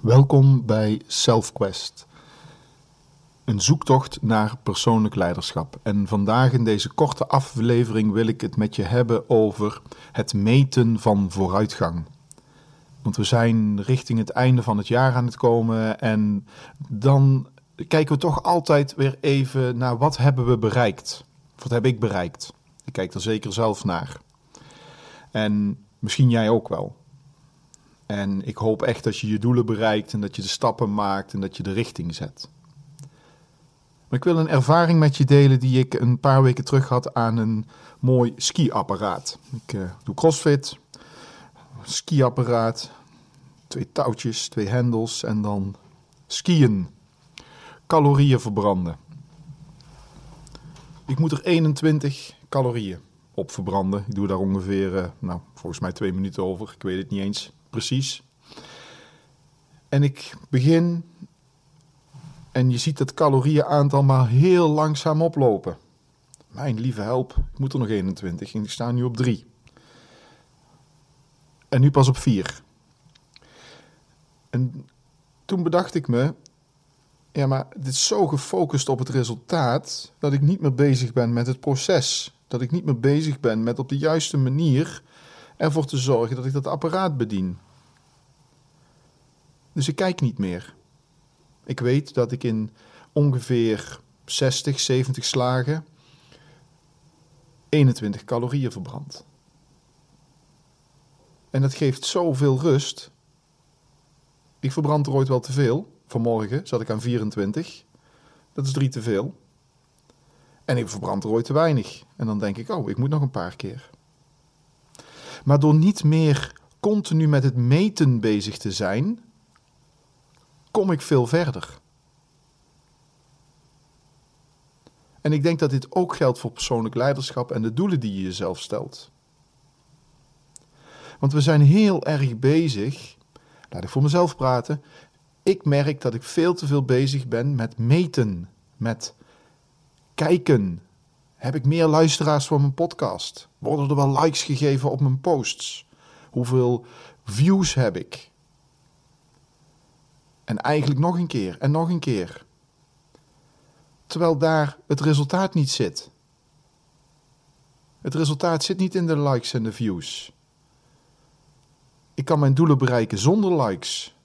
Welkom bij SelfQuest, een zoektocht naar persoonlijk leiderschap. En vandaag in deze korte aflevering wil ik het met je hebben over het meten van vooruitgang. Want we zijn richting het einde van het jaar aan het komen en dan kijken we toch altijd weer even naar wat hebben we bereikt. Wat heb ik bereikt? Ik kijk er zeker zelf naar. En misschien jij ook wel. En ik hoop echt dat je je doelen bereikt en dat je de stappen maakt en dat je de richting zet. Maar ik wil een ervaring met je delen die ik een paar weken terug had aan een mooi skiapparaat. Ik uh, doe crossfit, skiapparaat, twee touwtjes, twee hendels en dan skiën. Calorieën verbranden. Ik moet er 21 calorieën op verbranden. Ik doe daar ongeveer, uh, nou, volgens mij twee minuten over. Ik weet het niet eens precies. En ik begin en je ziet het calorieënaantal maar heel langzaam oplopen. Mijn lieve help, ik moet er nog 21 en ik sta nu op 3. En nu pas op 4. En toen bedacht ik me, ja maar dit is zo gefocust op het resultaat dat ik niet meer bezig ben met het proces. Dat ik niet meer bezig ben met op de juiste manier ervoor te zorgen dat ik dat apparaat bedien. Dus ik kijk niet meer. Ik weet dat ik in ongeveer 60, 70 slagen 21 calorieën verbrand. En dat geeft zoveel rust. Ik verbrand er ooit wel te veel. Vanmorgen zat ik aan 24. Dat is drie te veel. En ik verbrand er ooit te weinig. En dan denk ik, oh, ik moet nog een paar keer. Maar door niet meer continu met het meten bezig te zijn, kom ik veel verder. En ik denk dat dit ook geldt voor persoonlijk leiderschap en de doelen die je jezelf stelt. Want we zijn heel erg bezig, laat ik voor mezelf praten. Ik merk dat ik veel te veel bezig ben met meten, met kijken, heb ik meer luisteraars voor mijn podcast? Worden er wel likes gegeven op mijn posts? Hoeveel views heb ik? En eigenlijk nog een keer en nog een keer. Terwijl daar het resultaat niet zit. Het resultaat zit niet in de likes en de views. Ik kan mijn doelen bereiken zonder likes.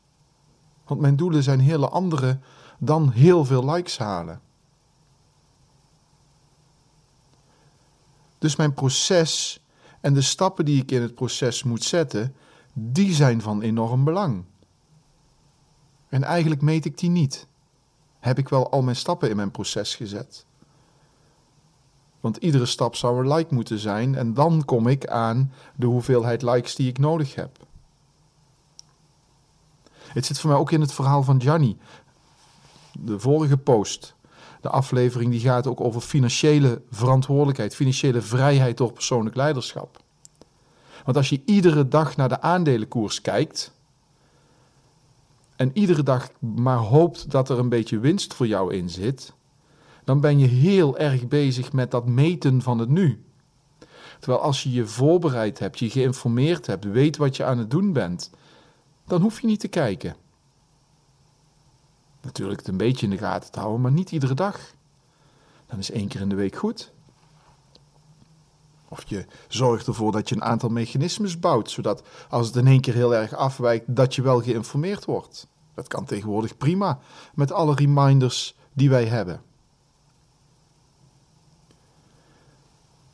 Want mijn doelen zijn hele andere dan heel veel likes halen. Dus mijn proces en de stappen die ik in het proces moet zetten, die zijn van enorm belang. En eigenlijk meet ik die niet. Heb ik wel al mijn stappen in mijn proces gezet? Want iedere stap zou een like moeten zijn en dan kom ik aan de hoeveelheid likes die ik nodig heb. Het zit voor mij ook in het verhaal van Gianni. De vorige post de aflevering die gaat ook over financiële verantwoordelijkheid, financiële vrijheid door persoonlijk leiderschap. Want als je iedere dag naar de aandelenkoers kijkt en iedere dag maar hoopt dat er een beetje winst voor jou in zit, dan ben je heel erg bezig met dat meten van het nu. Terwijl als je je voorbereid hebt, je geïnformeerd hebt, weet wat je aan het doen bent, dan hoef je niet te kijken. Natuurlijk het een beetje in de gaten te houden, maar niet iedere dag. Dan is één keer in de week goed. Of je zorgt ervoor dat je een aantal mechanismes bouwt, zodat als het in één keer heel erg afwijkt, dat je wel geïnformeerd wordt. Dat kan tegenwoordig prima met alle reminders die wij hebben.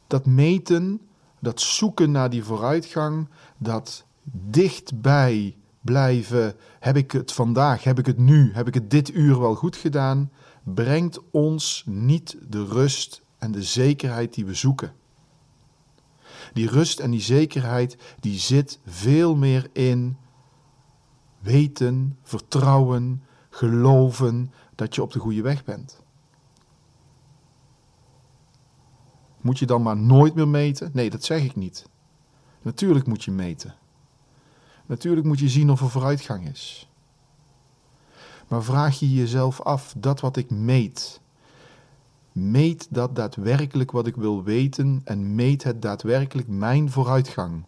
Dat meten, dat zoeken naar die vooruitgang, dat dichtbij blijven, heb ik het vandaag, heb ik het nu, heb ik het dit uur wel goed gedaan, brengt ons niet de rust en de zekerheid die we zoeken. Die rust en die zekerheid die zit veel meer in weten, vertrouwen, geloven dat je op de goede weg bent. Moet je dan maar nooit meer meten? Nee, dat zeg ik niet. Natuurlijk moet je meten. Natuurlijk moet je zien of er vooruitgang is. Maar vraag je jezelf af, dat wat ik meet, meet dat daadwerkelijk wat ik wil weten en meet het daadwerkelijk mijn vooruitgang?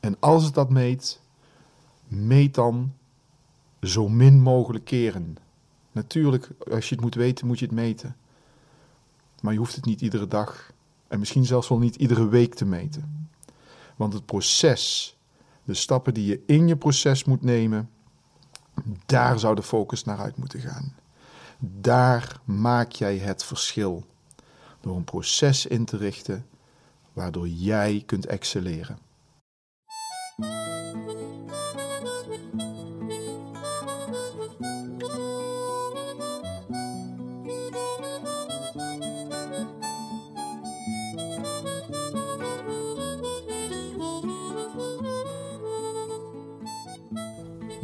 En als het dat meet, meet dan zo min mogelijk keren. Natuurlijk, als je het moet weten, moet je het meten. Maar je hoeft het niet iedere dag en misschien zelfs wel niet iedere week te meten. Want het proces, de stappen die je in je proces moet nemen, daar zou de focus naar uit moeten gaan. Daar maak jij het verschil. Door een proces in te richten waardoor jij kunt excelleren.